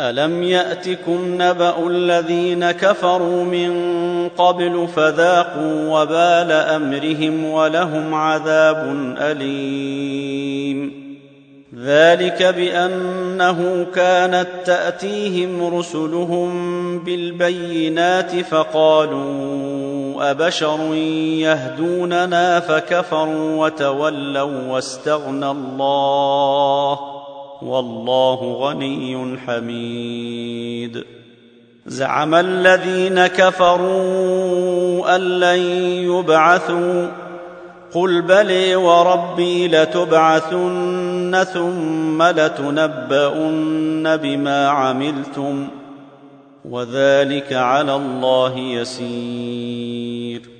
الم ياتكم نبا الذين كفروا من قبل فذاقوا وبال امرهم ولهم عذاب اليم ذلك بانه كانت تاتيهم رسلهم بالبينات فقالوا ابشر يهدوننا فكفروا وتولوا واستغنى الله والله غني حميد. زعم الذين كفروا أن لن يبعثوا. قل بلي وربي لتبعثن ثم لتنبؤن بما عملتم. وذلك على الله يسير.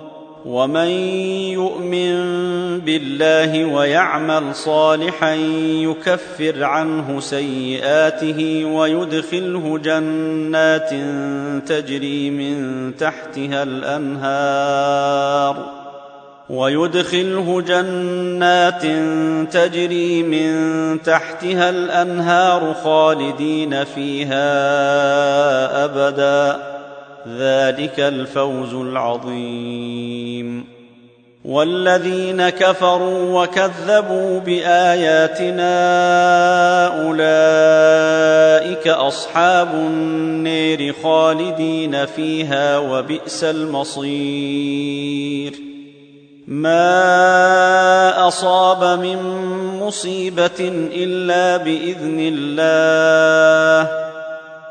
ومن يؤمن بالله ويعمل صالحا يكفر عنه سيئاته ويدخله جنات تجري من تحتها الانهار ويدخله جنات تجري من تحتها الانهار خالدين فيها ابدا ذلك الفوز العظيم. والذين كفروا وكذبوا بآياتنا أولئك أصحاب النير خالدين فيها وبئس المصير. ما أصاب من مصيبة إلا بإذن الله.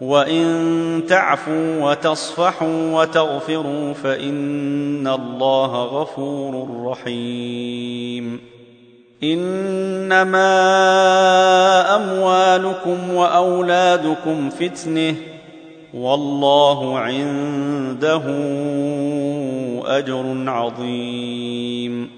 وان تعفوا وتصفحوا وتغفروا فان الله غفور رحيم انما اموالكم واولادكم فتنه والله عنده اجر عظيم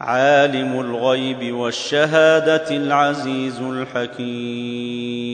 عالم الغيب والشهادة العزيز الحكيم.